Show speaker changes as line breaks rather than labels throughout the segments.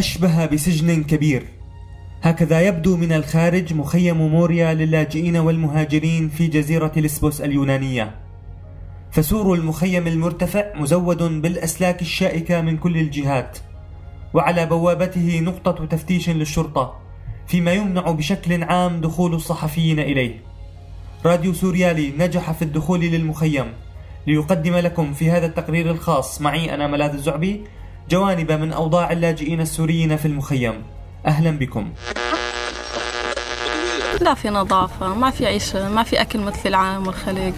أشبه بسجن كبير. هكذا يبدو من الخارج مخيم موريا للاجئين والمهاجرين في جزيرة لسبوس اليونانية. فسور المخيم المرتفع مزود بالأسلاك الشائكة من كل الجهات وعلى بوابته نقطة تفتيش للشرطة فيما يمنع بشكل عام دخول الصحفيين إليه. راديو سوريالي نجح في الدخول للمخيم ليقدم لكم في هذا التقرير الخاص. معي أنا ملاذ الزعبي جوانب من أوضاع اللاجئين السوريين في المخيم. أهلا بكم.
لا في نظافة ما في عيشة ما في أكل مثل العالم والخلق.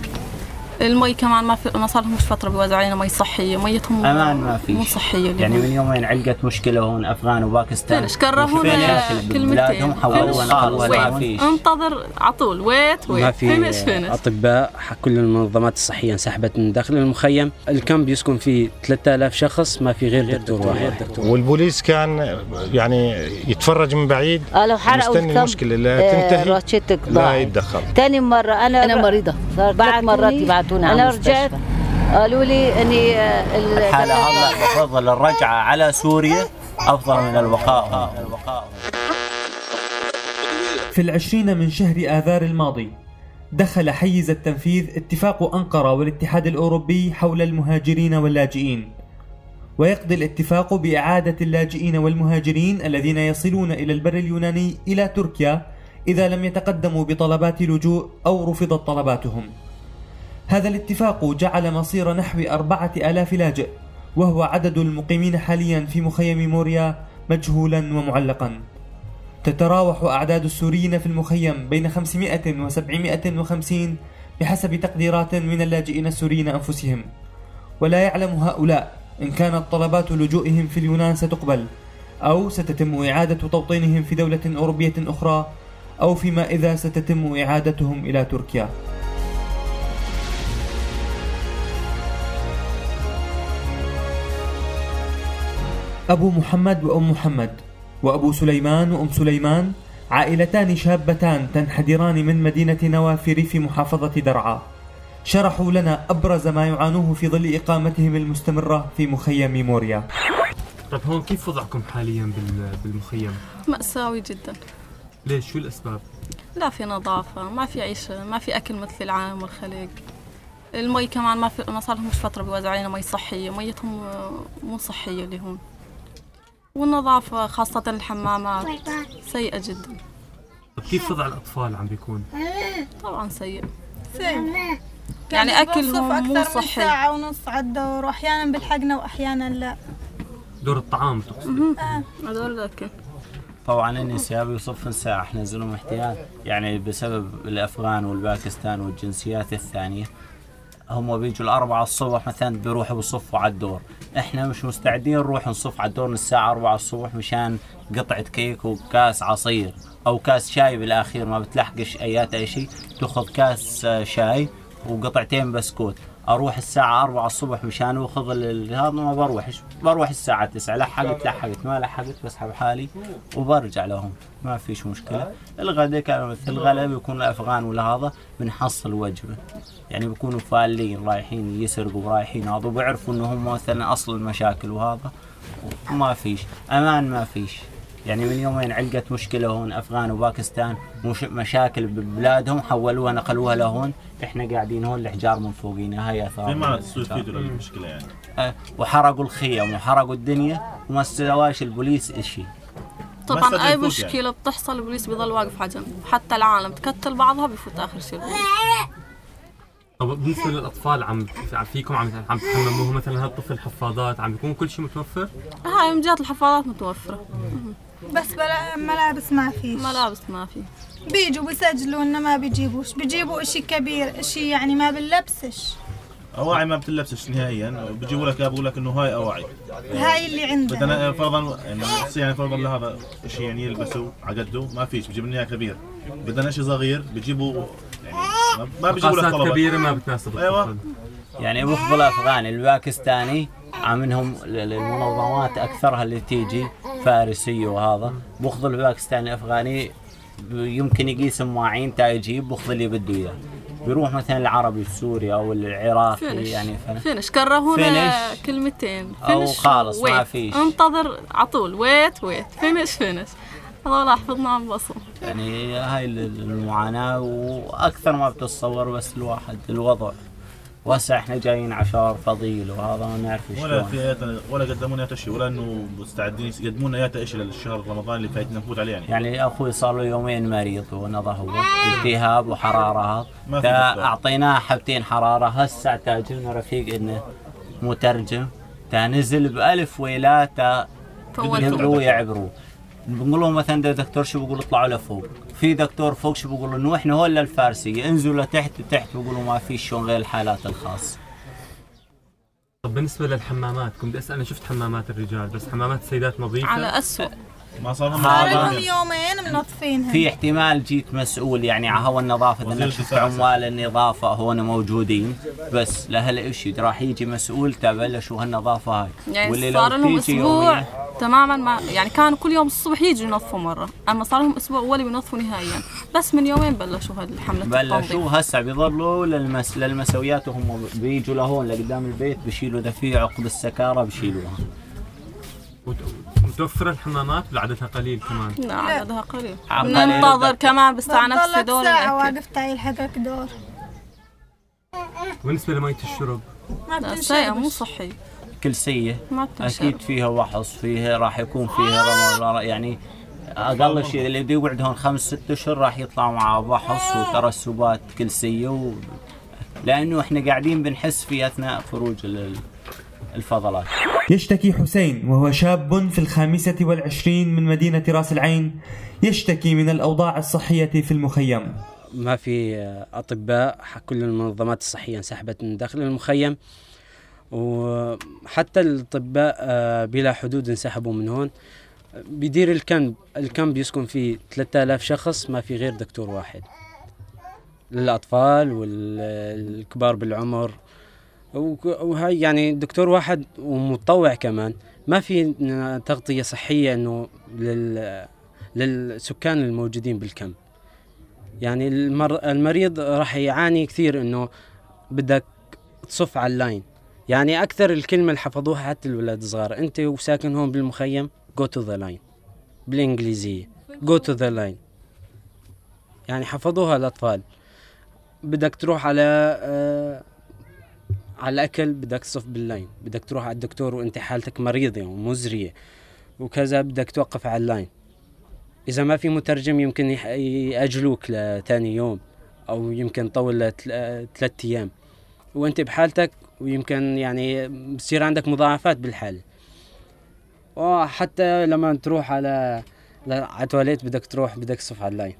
المي كمان ما في أنا صار لهم مش فترة بيوزعوا علينا مي صحية. ميتهم
أمان ما في
مو صحية
يعني من يومين علقت مشكلة هون أفغان وباكستان.
finish كرهونا كلمتين.
حولونا
انتظر على طول. wait wait.
ما في أطباء كل المنظمات الصحية انسحبت من داخل المخيم. ال camp يسكن فيه 3000 شخص ما في غير دكتور واحد.
والبوليس كان يعني يتفرج من بعيد.
لو حرقوا
مستني المشكلة لا تنتهي لا يتدخل.
ثاني مرة
أنا أنا
مريضة. ثلاث مرات
يبعثونا
أنا رجعت قالوا لي إني
الحاله هلا بفضل الرجعة على سوريا أفضل من البقاء
في العشرين من شهر آذار الماضي دخل حيز التنفيذ اتفاق أنقرة والاتحاد الأوروبي حول المهاجرين واللاجئين. ويقضي الاتفاق بإعادة اللاجئين والمهاجرين الذين يصلون إلى البر اليوناني إلى تركيا إذا لم يتقدموا بطلبات لجوء أو رفضت طلباتهم. هذا الاتفاق جعل مصير نحو أربعة آلاف لاجئ وهو عدد المقيمين حاليا في مخيم موريا مجهولا ومعلقا. تتراوح أعداد السوريين في المخيم بين 500 و 750 بحسب تقديرات من اللاجئين السوريين أنفسهم. ولا يعلم هؤلاء إن كانت طلبات لجوئهم في اليونان ستقبل أو ستتم إعادة توطينهم في دولة أوروبية أخرى أو فيما إذا ستتم إعادتهم إلى تركيا. أبو محمد وأم محمد وأبو سليمان وأم سليمان عائلتان شابتان تنحدران من مدينة نوافر في محافظة درعا. شرحوا لنا أبرز ما يعانوه في ظل إقامتهم المستمرة في مخيم موريا.
طيب هون كيف وضعكم حاليا بالمخيم؟
مأساوي جدا.
ليش؟ شو الأسباب؟
لا في نظافة ما في عيشة ما في أكل مثل العالم والخليج. المي كمان ما في أنا صار لهم مش فترة بيوزعوا علينا مي صحية ميتهم مو صحية اللي هون. والنظافة خاصة الحمامات. سيئة جدا.
طيب كيف وضع الأطفال عم بيكون؟
طبعا سيء.
سيء.
يعني أكلهم مو صحي.
ساعة ونص على الدور وأحيانا بلحقنا وأحيانا لا.
دور الطعام تقصد؟
آه. هذول الأكل
طبعا النساء بيصف ساعة إحنا لهم احتياج يعني بسبب الأفغان والباكستان والجنسيات الثانية. هم بيجوا الأربعة الصبح مثلا بيروحوا بيصفوا على الدور. إحنا مش مستعدين نروح نصف على الدور الساعة 4 الصبح مشان قطعة كيك وكاس عصير أو كاس شاي بالأخير ما بتلحقش أيات أي شيء. تأخذ كاس شاي وقطعتين بسكوت. أروح الساعة 4 الصبح مشان أخذ هذا ما بروحش بروح الساعة 9 لحقت لحقت ما لحقت بسحب حالي وبرجع لهم. ما فيش مشكلة. الغداء كان مثل الغلاء بيكون الافغان ولا هذا بنحصل وجبة يعني بيكونوا فالين رايحين يسرقوا رايحين هذا وبيعرفوا انه هم مثلا أصل المشاكل وهذا. ما فيش أمان ما فيش يعني من يومين علقت مشكلة هون أفغان وباكستان مش مشاكل ببلادهم حولوها نقلوها لهون. إحنا قاعدين هون الحجار من فوقينا. هاي أثار
في معنى تستفيدوا المشكلة يعني.
أه وحرقوا الخيم وحرقوا الدنيا وما سواش البوليس شيء
طبعا أي مشكله يعني. بتحصل البوليس بيضل واقف على جنب حتى العالم تكتل بعضها بفوت آخر شيء.
طب بالنسبة للأطفال عم فيكم عم عم تحمموه؟ مثلا هذا الطفل حفاضات عم بيكون كل شيء متوفر؟
هاي من جهة الحفاضات متوفرة.
بس بلا ملابس ما فيش.
ملابس ما في.
بيجوا بيسجلوا انه ما بيجيبوش. بيجيبوا إشي كبير إشي يعني ما بنلبسش.
أواعي ما بتلبسش نهائيا بيجيبوا لك بقول لك إنه هاي أواعي.
هاي اللي عندنا.
بدنا فرضا يعني يعني فرضا لهذا شيء يعني يلبسوا على قده ما فيش بيجيب لنا كبير. بدنا شيء صغير بيجيبوا يعني
ما بيجيبوا لك كبيرة ما بتناسب.
أيوه.
يعني بياخذوا الافغاني الباكستاني منهم المنظمات أكثرها اللي تيجي. فارسيه وهذا باخذ الباكستاني الافغاني يمكن يقيس مواعين تا يجيب باخذ اللي بده إياه بيروح مثلا العربي السوري أو العراقي
finish
يعني.
finish كرهونا
finish.
كلمتين finish
خالص ما
wait.
finish.
انتظر عطول wait wait finish finish هذول حفظنا عن بصم
يعني هاي المعاناة وأكثر ما بتتصور بس الواحد الوضع وهسه إحنا جايين عشار فضيل وهذا ما نعرف
ولا
شلون.
في آيات- ولا قدموا لنا شيء ولا إنه مستعدين يقدموا لنا ايات شيء للشهر رمضان اللي فايتنا نفوت عليه يعني.
يعني أخوي صار له يومين مريض ونضى هو التهاب
وحرارة. في.
اعطيناه حبتين حرارة. هسه تاجلنا رفيق إنه مترجم تا نزل بألف ويلا تا
فوتوا.
يقروا يعبروا. بنقول لهم مثلا ده دكتور شو بيقول اطلعوا لفوق. في دكتور فوق شو بيقول انه إحنا هون للفارسيه انزلوا لتحت تحت بيقولوا ما في شلون غير الحالات الخاصة.
طب بالنسبة للحمامات كنت بدي أسأل أنا شفت حمامات الرجال بس حمامات السيدات نظيفة؟
على أسوأ.
ما صار لهم.
يومين منظفينها
في احتمال جيت مسؤول يعني على هوا
النظافة
أنا شفت. عمال النظافة هون موجودين. بس لهالشيء راح يجي مسؤول تبلشوا هالنظافة هاي.
يعني
واللي لو
صار لهم
أسبوع
تماما ما يعني كانوا كل يوم الصبح يجوا ينظفوا مرة. أما صار لهم أسبوع ولا بينظفوا نهائيا. بس من يومين بلشوا هالحمله
بلشوا هسه بيضلوا للمس للمسويات وهم بيجوا لهون لقدام البيت بشيلوا دفيع عقب السكاره بشيلوها.
متوفره الحمامات؟ ولا عددها قليل كمان.
لا عددها قليل. ننتظر. كمان بالساعة نفس دور
ساعة. وأقف تعيل حقك دور.
بالنسبة لمية الشرب.
ما
لا سيئة مو صحي
كلسيه
ما بتنشرب.
أكيد فيها وحص فيها راح يكون فيها رمل يعني أقل شيء اللي بده يقعد هون خمس ست أشهر راح يطلع معاه وحص وترسبات كلسيه و... لأنه إحنا قاعدين بنحس فيه أثناء خروج ال- الفضلات.
يشتكي حسين وهو شاب في الخامسة والعشرين من مدينة راس العين يشتكي من الأوضاع الصحية في المخيم.
ما في أطباء كل المنظمات الصحية انسحبت من داخل المخيم وحتى الأطباء آه، بلا حدود انسحبوا من هون. بيدير الكامب الكامب يسكن فيه 3000 شخص ما في غير دكتور واحد. للأطفال والكبار بالعمر. وهاي يعني دكتور واحد ومتطوع كمان. ما في تغطية صحية إنه لل للسكان الموجودين بال camp يعني المر... المريض راح يعاني كثير إنه بدك تصف على ال line. يعني أكثر الكلمة اللي حفظوها حتى الولاد الصغار أنت وساكن هون بالمخيم go to the line بالإنجليزية go to the line يعني حفظوها الأطفال. بدك تروح على آه على الاكل بدك تصف بال line. بدك تروح على الدكتور وأنت حالتك مريضة ومزريه وكذا بدك توقف على ال line. إذا ما في مترجم يمكن يأجلوك لتاني يوم أو يمكن طول لثلاث أيام. وأنت بحالتك ويمكن يعني بصير عندك مضاعفات بالحالة. وحتى لما تروح على على تواليت بدك تروح بدك تصف على ال line.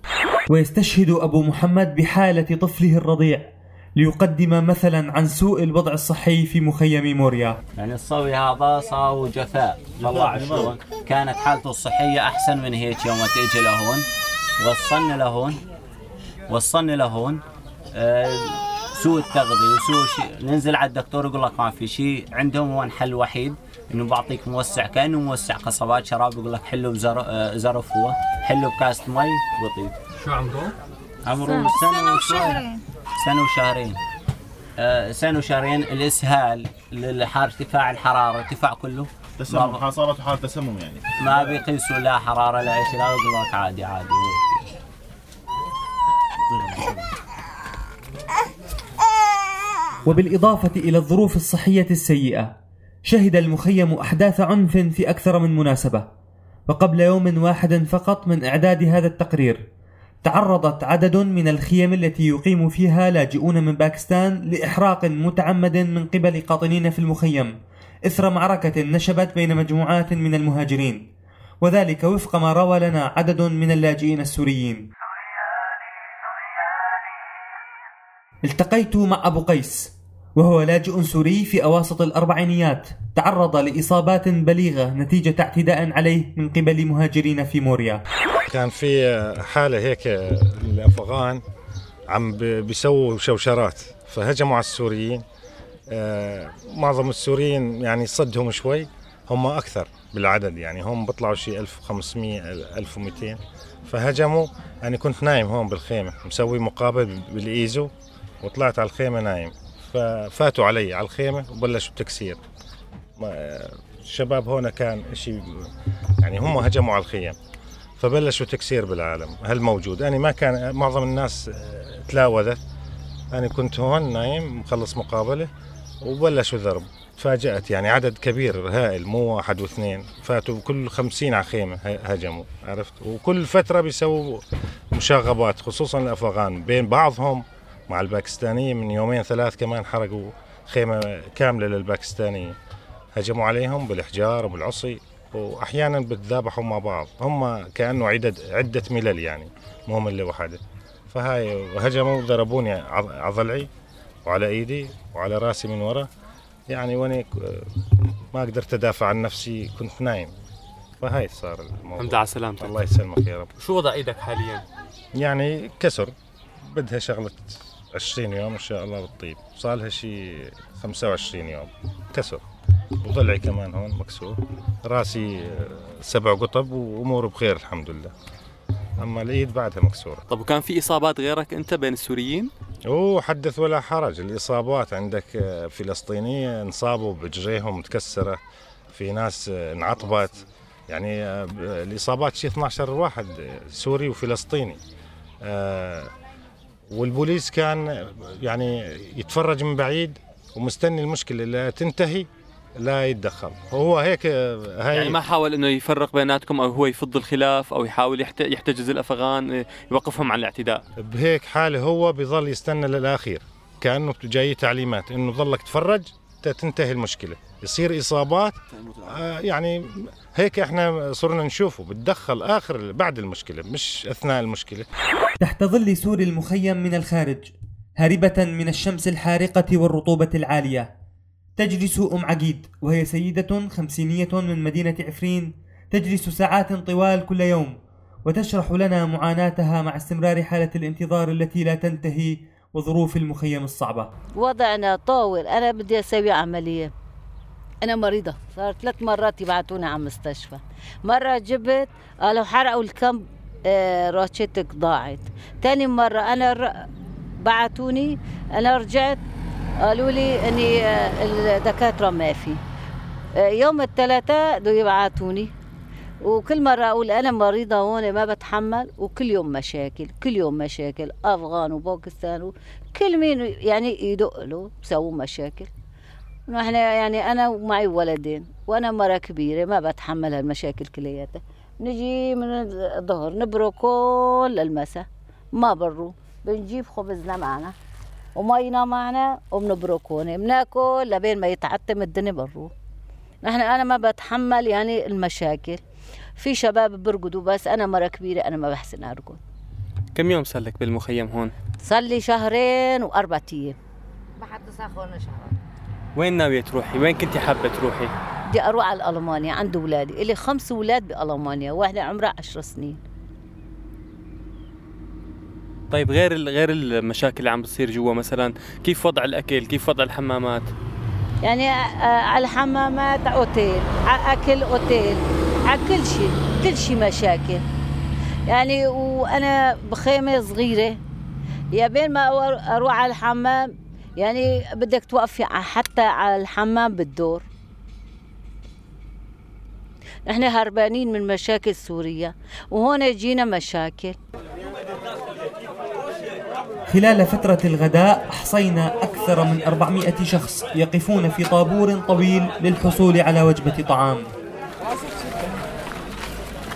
ويستشهد أبو محمد بحالة طفله الرضيع. ليقدم مثلا عن سوء الوضع الصحي في مخيم موريا.
يعني الصبي هذا صار جفاء
جفاء.
شلون؟ كانت حالته الصحية أحسن من هيك يوم تيجي لهون. وصلنا لهون وصلنا لهون آه، سوء التغذية وسوء شيء. ننزل على الدكتور يقول لك ما في شيء. عندهم هو حل وحيد إنه بعطيك موسع كأنه موسع قصبات شراب يقول لك حله بزر- آه، هو. حله بكاسة مي وطيب
شو عمره؟
عمره
سنة.
وشهرين.
سنة وشهرين. آه، سنة وشهرين الإسهال للحار ارتفاع الحرارة ارتفاع كله؟
تسمم صارت حالة تسمم يعني.
ما بيقيسوا لا حرارة لا شيء لا يقول لك عادي عادي.
وبالإضافة إلى الظروف الصحية السيئة شهد المخيم أحداث عنف في أكثر من مناسبة وقبل يوم واحد فقط من إعداد هذا التقرير. تعرضت عدد من الخيم التي يقيم فيها لاجئون من باكستان لإحراق متعمد من قبل قاطنين في المخيم. إثر معركة نشبت بين مجموعات من المهاجرين. وذلك وفق ما روى لنا عدد من اللاجئين السوريين. التقيت مع أبو قيس وهو لاجئ سوري في أواسط الأربعينيات تعرض لإصابات بليغة نتيجة اعتداء عليه من قبل مهاجرين في موريا.
كان في حالة هيك الأفغان عم بيسووا شوشرات فهجموا على السوريين. آه، معظم السوريين يعني صدهم شوي هم أكثر بالعدد يعني هم بيطلعوا شيء 1500 1200 فهجموا أنا كنت نايم هون بالخيمة مسوي مقابل بالإيزو وطلعت على الخيمة نايم. ففاتوا علي على الخيمة وبلشوا التكسير ما- الشباب هون كان شيء يعني هم هجموا على الخيم. فبلشوا تكسير بالعالم. هل موجود؟ أنا ما كان معظم الناس آه، تلاوذت. أنا كنت هون نايم مخلص مقابلة وبلشوا ضرب تفاجأت يعني عدد كبير هائل مو واحد واثنين. فاتوا كل خمسين على خيمة هجموا عرفت؟ وكل فترة بيسووا مشاغبات خصوصا الأفغان. بين بعضهم مع الباكستانية من يومين ثلاث كمان حرقوا خيمة كاملة للباكستانية هجموا عليهم بالإحجار وبالعصي وأحيانا بتذابحوا مع بعض. هم كأنه عدة عدة ملل يعني مو ملة واحدة فهاي هجموا وضربوني على ضلعي وعلى إيدي وعلى رأسي من ورا. يعني وأنا ما قدرت أدافع عن نفسي كنت نايم. فهاي صار الموضوع.
الحمد لله على سلامتك.
الله يسلمك يا رب.
شو وضع إيدك حاليا؟
يعني كسر. بدها شغلة 20 يوم إن شاء الله بتطيب. صار لها شيء 25 يوم. كسر. وضلعي كمان هون مكسور راسي آه، سبع قطب واموره بخير الحمد لله. أما الايد بعدها مكسوره
طب وكان في إصابات غيرك أنت بين السوريين؟
اوه حدث ولا حرج. الإصابات عندك آه، فلسطينية انصابوا بجريهم متكسرة في ناس آه، انعطبت. يعني الإصابات شيء 12 واحد سوري وفلسطيني. والبوليس كان يعني يتفرج من بعيد ومستني المشكلة لا تنتهي لا يتدخل. هو هيك هاي
يعني ما حاول إنه يفرق بيناتكم أو هو يفض الخلاف أو يحاول يحت- يحتجز الأفغان آه، يوقفهم عن الاعتداء.
بهيك حالة هو بيظل يستنى للآخير. كأنه جاي تعليمات. إنه ظلك تفرج تنتهي المشكلة. يصير إصابات آه يعني هيك إحنا صرنا نشوفه. بتدخل آخر بعد المشكلة مش أثناء المشكلة.
تحت ظل سور المخيم من الخارج هاربة من الشمس الحارقة والرطوبة العالية. تجلس أم عقيد وهي سيدة خمسينية من مدينة عفرين. تجلس ساعات طوال كل يوم وتشرح لنا معاناتها مع استمرار حالة الانتظار التي لا تنتهي وظروف المخيم الصعبة.
وضعنا طاول أنا بدي أسوي عملية. أنا مريضة صار ثلاث مرات يبعتوني على مستشفى مرة جبت قالوا حرقوا الكم آه، روشتك ضاعت. تاني مرة أنا. بعتوني أنا رجعت قالوا لي إني آه، الدكاترة ما في. آه، يوم الثلاثاء دو يبعتوني. وكل مرة أقول أنا مريضة هون ما بتحمل وكل يوم مشاكل كل يوم مشاكل أفغان وباكستان كل مين يعني يدق له بسووا مشاكل. نحن يعني أنا ومعي ولدين وأنا مرة كبيرة ما بتحمل هالمشاكل كلياتها. نجي من الظهر نبرو كل المساء ما برو بنجيب خبزنا معنا. ومينا معنا وبنبركونه بناكل لبين ما يتعتم الدنيا برو. نحن أنا ما بتحمل يعني المشاكل. في شباب برقدوا بس أنا مرة كبيرة أنا ما بحسن أرقد.
كم يوم صار لك بالمخيم هون؟
صار لي شهرين واربع أيام.
وين ناوية تروحي؟ وين كنتي حابة تروحي؟
بدي أروح على ألمانيا عند اولادي إلي خمس أولاد بألمانيا واحدة عمرها عشر سنين.
طيب غير غير المشاكل اللي عم بتصير جوا مثلا كيف وضع الأكل؟ كيف وضع الحمامات؟
يعني آه، على الحمامات أوتيل على أكل أوتيل على كل شيء كل شيء مشاكل يعني وأنا بخيمة صغيرة يا بين ما أروح على الحمام يعني بدك توقفي حتى على الحمام بالدور نحن هربانين من مشاكل سوريا وهون جينا مشاكل
خلال فترة الغداء أحصينا أكثر من 400 شخص يقفون في طابور طويل للحصول على وجبة طعام.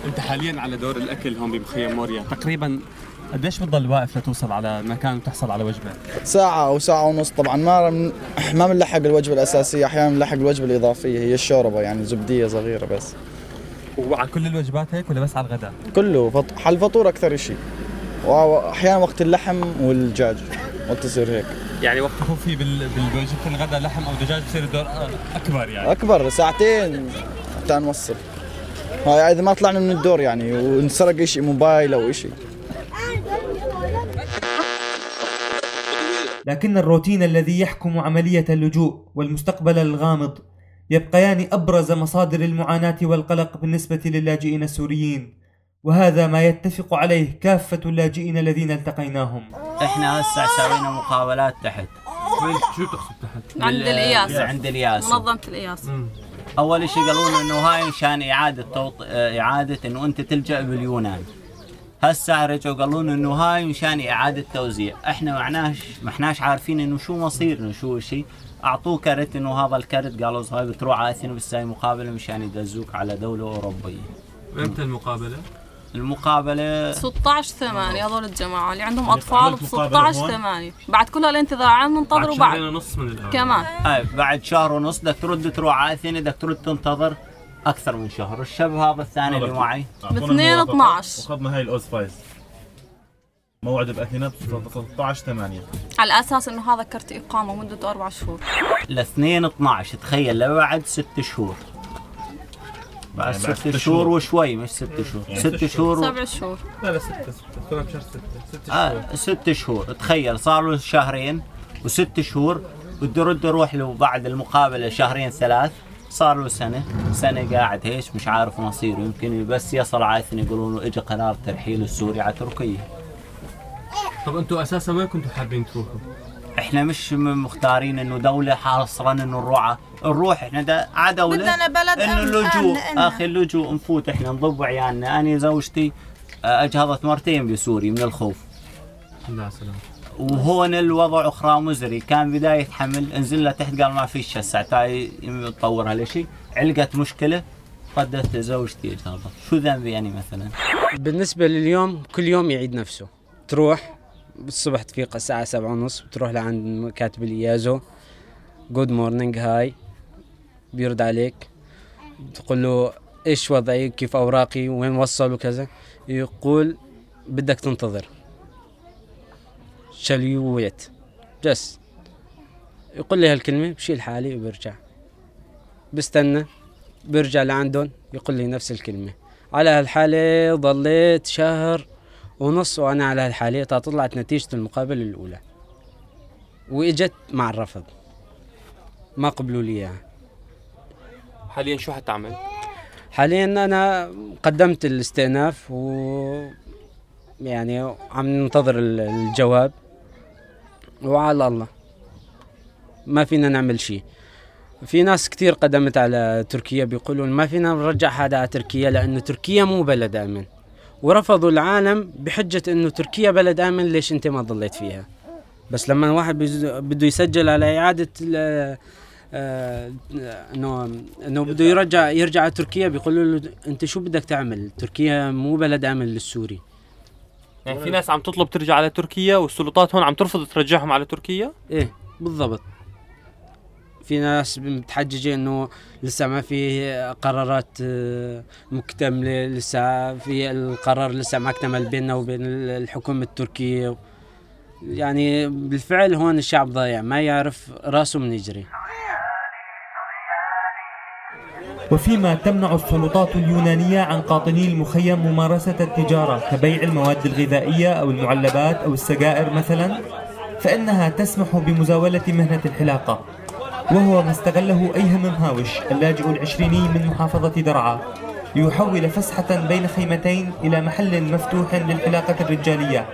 أنت حاليا على دور الأكل هون بمخيم موريا. تقريبا قديش بتضل واقف لتوصل على مكان وتحصل على وجبة؟
ساعة أو ساعة ونص. طبعا ما من ما بنلحق الوجبة الأساسية أحيانا بنلحق الوجبة الإضافية. هي الشوربة يعني زبدية صغيرة بس.
وعلى كل الوجبات هيك ولا بس على الغداء؟
كله فط... حل فطور أكثر شيء وأحيانا وقت اللحم والدجاج وقت تصير هيك.
يعني وقت يكون في بال- بالوجبه الغداء لحم أو دجاج بصير الدور أكبر يعني.
أكبر ساعتين حتى نوصل. هاي إذا ما طلعنا من الدور يعني ونسرق إشي موبايل أو إشي.
لكن الروتين الذي يحكم عملية اللجوء والمستقبل الغامض يبقيان أبرز مصادر المعاناة والقلق بالنسبة للاجئين السوريين. وهذا ما يتفق عليه كافة اللاجئين الذين التقيناهم.
إحنا هسه سوينا مقابلات تحت.
وين شو تقصد تحت؟
عند الإياس.
عند الياس
منظمة الإياس.
مم.
أول شيء قالوا لنا إنه هاي مشان إعادة توط... آه، إعادة إنه أنت تلجأ باليونان. هسه رجعوا قالوا لنا إنه هاي مشان إعادة توزيع. إحنا معناش ما إحناش عارفين إنه شو مصيرنا شو شيء أعطوه كرت إنه هذا الكرت قالوا هاي بتروح على آثينا بس هاي مقابلة مشان يدزوك على دولة أوروبية.
وامتى المقابلة؟
المقابلة.
16 8 هذول الجماعة اللي عندهم أطفال
عملت
ب
مقابلة
16
هون؟
8 بعد كل هالانتظار عم
بعد
ننتظروا
شهرين
بعد.
ونص من الان
كمان.
هاي بعد شهر ونص بدك ترد تروح على اثينا بدك ترد تنتظر أكثر من شهر. الشاب هذا الثاني اللي معي.
باثنين
الموافقة
12.
وخذنا هاي الاوز فايز موعد باثينا ب 13 8
على أساس إنه هذا كرت إقامة مدته أربع شهور.
ل 2 12 تخيل لبعد ست شهور. بعد ست شهور.
شهور.
وشوي مش ست شهور.
يعني
ست شهور.
سبع شهور.
لا لا ستة ستة بشهر ستة. ست شهور.
آه ست شهور. تخيل صار له شهرين وست شهور بده يرد يروح له بعد المقابلة شهرين ثلاث. صار له سنة. سنة قاعد هيش مش عارف مصيره. يمكن بس يصل على اثنين يقولون له اجى قرار ترحيل السوري على تركيا.
طب أنتوا أساسا وين كنتوا حابين تروحوا؟
إحنا مش مختارين إنه دولة حاصرا إنه نروح ع- نروح إحنا دا على دولة.
بدنا بلد إنه
اللجوء. أخي اللجوء نفوت إحنا نضب عيالنا أنا زوجتي آه، أجهضت مرتين بسوريا من الخوف.
الحمد لله على السلامة
وهون الوضع أخرى مزري. كان بداية حمل نزلنا تحت قال ما فيش هسه. تعي تطور هالشيء علقت مشكلة ردت زوجتي اجهضت شو ذنبي يعني مثلا؟
بالنسبة لليوم كل يوم يعيد نفسه. تروح الصبح تفيق الساعة سبعة ونص بتروح لعند كاتب الإيازو Good morning, hi. بيرد عليك. تقول له إيش وضعي؟ كيف أوراقي؟ وين وصل؟ وكذا. يقول بدك تنتظر. Shall you wait? بس يقول لي هالكلمة بشيل حالي وبرجع. بستنى برجع لعندهم يقول لي نفس الكلمة. على هالحالة ضليت شهر ونص وأنا على هالحالة طلعت نتيجة المقابلة الأولى. وإجت مع الرفض. ما قبلوا لي إياها.
حاليا شو حتعمل؟
حاليا أنا قدمت الاستئناف و يعني عم ننتظر ال- الجواب. وعلى الله. ما فينا نعمل شيء. في ناس كثير قدمت على تركيا بيقولون ما فينا نرجع هذا على تركيا لأنه تركيا مو بلد آمن. ورفضوا العالم بحجة أنه تركيا بلد آمن ليش أنت ما ضليت فيها بس لما واحد بده يسجل على إعادة ال- آه، انه إنه بده يرجع يرجع على تركيا بيقولوا له أنت شو بدك تعمل؟ تركيا مو بلد آمن للسوري
يعني في ناس عم تطلب ترجع على تركيا والسلطات هون عم ترفض ترجعهم على تركيا؟
إيه بالضبط في ناس متحججة إنه لسه ما في قرارات آه، مكتملة لسه في القرار لسه ما اكتمل بيننا وبين الحكومة التركية. يعني بالفعل هون الشعب ضايع ما يعرف راسه من يجري.
وفيما تمنع السلطات اليونانية عن قاطني المخيم ممارسة التجارة كبيع المواد الغذائية أو المعلبات أو السجائر مثلا فإنها تسمح بمزاولة مهنة الحلاقة. وهو ما استغله أيهم مهاوش اللاجئ العشريني من محافظة درعا. ليحول فسحة بين خيمتين إلى محل مفتوح للحلاقة الرجالية.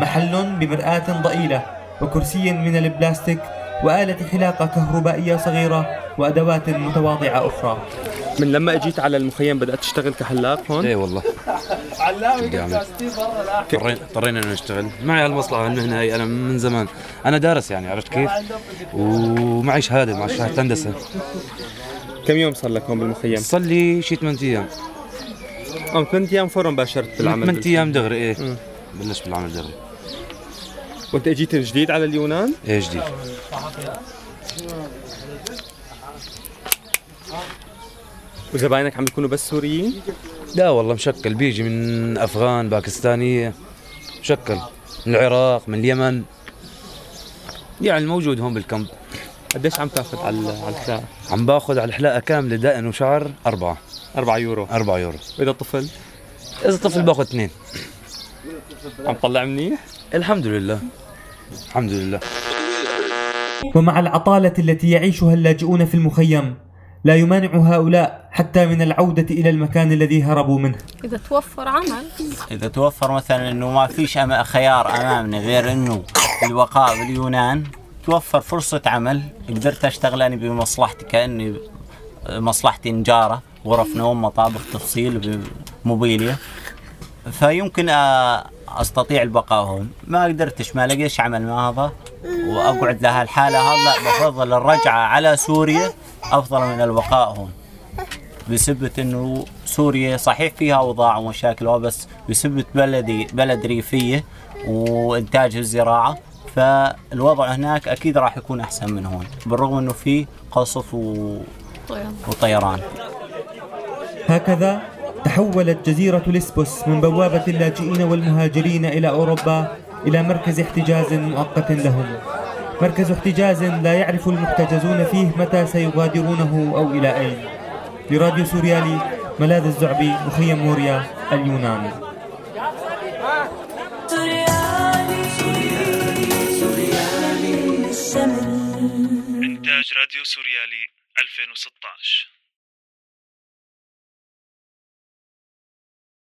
محل بمرآة ضئيلة وكرسي من البلاستيك وآلة حلاقة كهربائية صغيرة وأدوات متواضعة أخرى.
من لما اجيت على المخيم بدأت تشتغل كحلاق هون؟
إيه والله. أعمل؟ اضطرينا اضطرينا إنه نشتغل. معي هالمصلحه المهنه هي أنا من زمان. أنا دارس يعني عرفت كيف؟ ومعي شهادة مع شهادة هندسة.
كم يوم صار لك هون بالمخيم؟
صار لي شي 8 أيام.
آه 8 أيام فورا باشرت بالعمل
8 أيام دغري
إيه.
بلشت بالعمل دغري.
وأنت إجيت جديد على اليونان؟
إيه جديد.
وزباينك عم بيكونوا بس سوريين؟
لا والله مشكل بيجي من أفغان باكستانية مشكل. من العراق من اليمن. يعني الموجود هون بالكامب.
قديش عم تأخذ؟ على على الحلاقة؟
عم باخذ على الحلاقة كاملة دقن وشعر أربعة.
4 يورو.
4 يورو.
وإذا طفل؟
إذا طفل باخذ اثنين.
عم طلع منيح؟
الحمد لله. الحمد لله.
ومع العطالة التي يعيشها اللاجئون في المخيم لا يمانع هؤلاء حتى من العودة إلى المكان الذي هربوا منه.
إذا توفر عمل.
إذا توفر مثلا إنه ما فيش أما خيار امامنا غير إنه البقاء باليونان توفر فرصة عمل قدرت أشتغل أنا بمصلحتي كأني مصلحتي نجارة غرف نوم مطابخ تفصيل موبيليا فيمكن أستطيع البقاء هون. ما قدرتش ما لقيش عمل مع هذا. وأقعد لها الحالة هذا بفضل الرجعة على سوريا. أفضل من البقاء هون بسبة إنه سوريا صحيح فيها أوضاع ومشاكل بس بسبة بلدي بلد ريفية وإنتاج الزراعة فالوضع هناك أكيد راح يكون أحسن من هون بالرغم إنه في قصف و... وطيران.
هكذا تحولت جزيرة لسبوس من بوابة اللاجئين والمهاجرين إلى أوروبا إلى مركز احتجاز مؤقت لهم. مركز احتجاز لا يعرف المحتجزون فيه متى سيغادرونه أو إلى أين لراديو سوريالي ملاذ الزعبي مخيم موريا اليونان
إنتاج راديو سوريالي 2016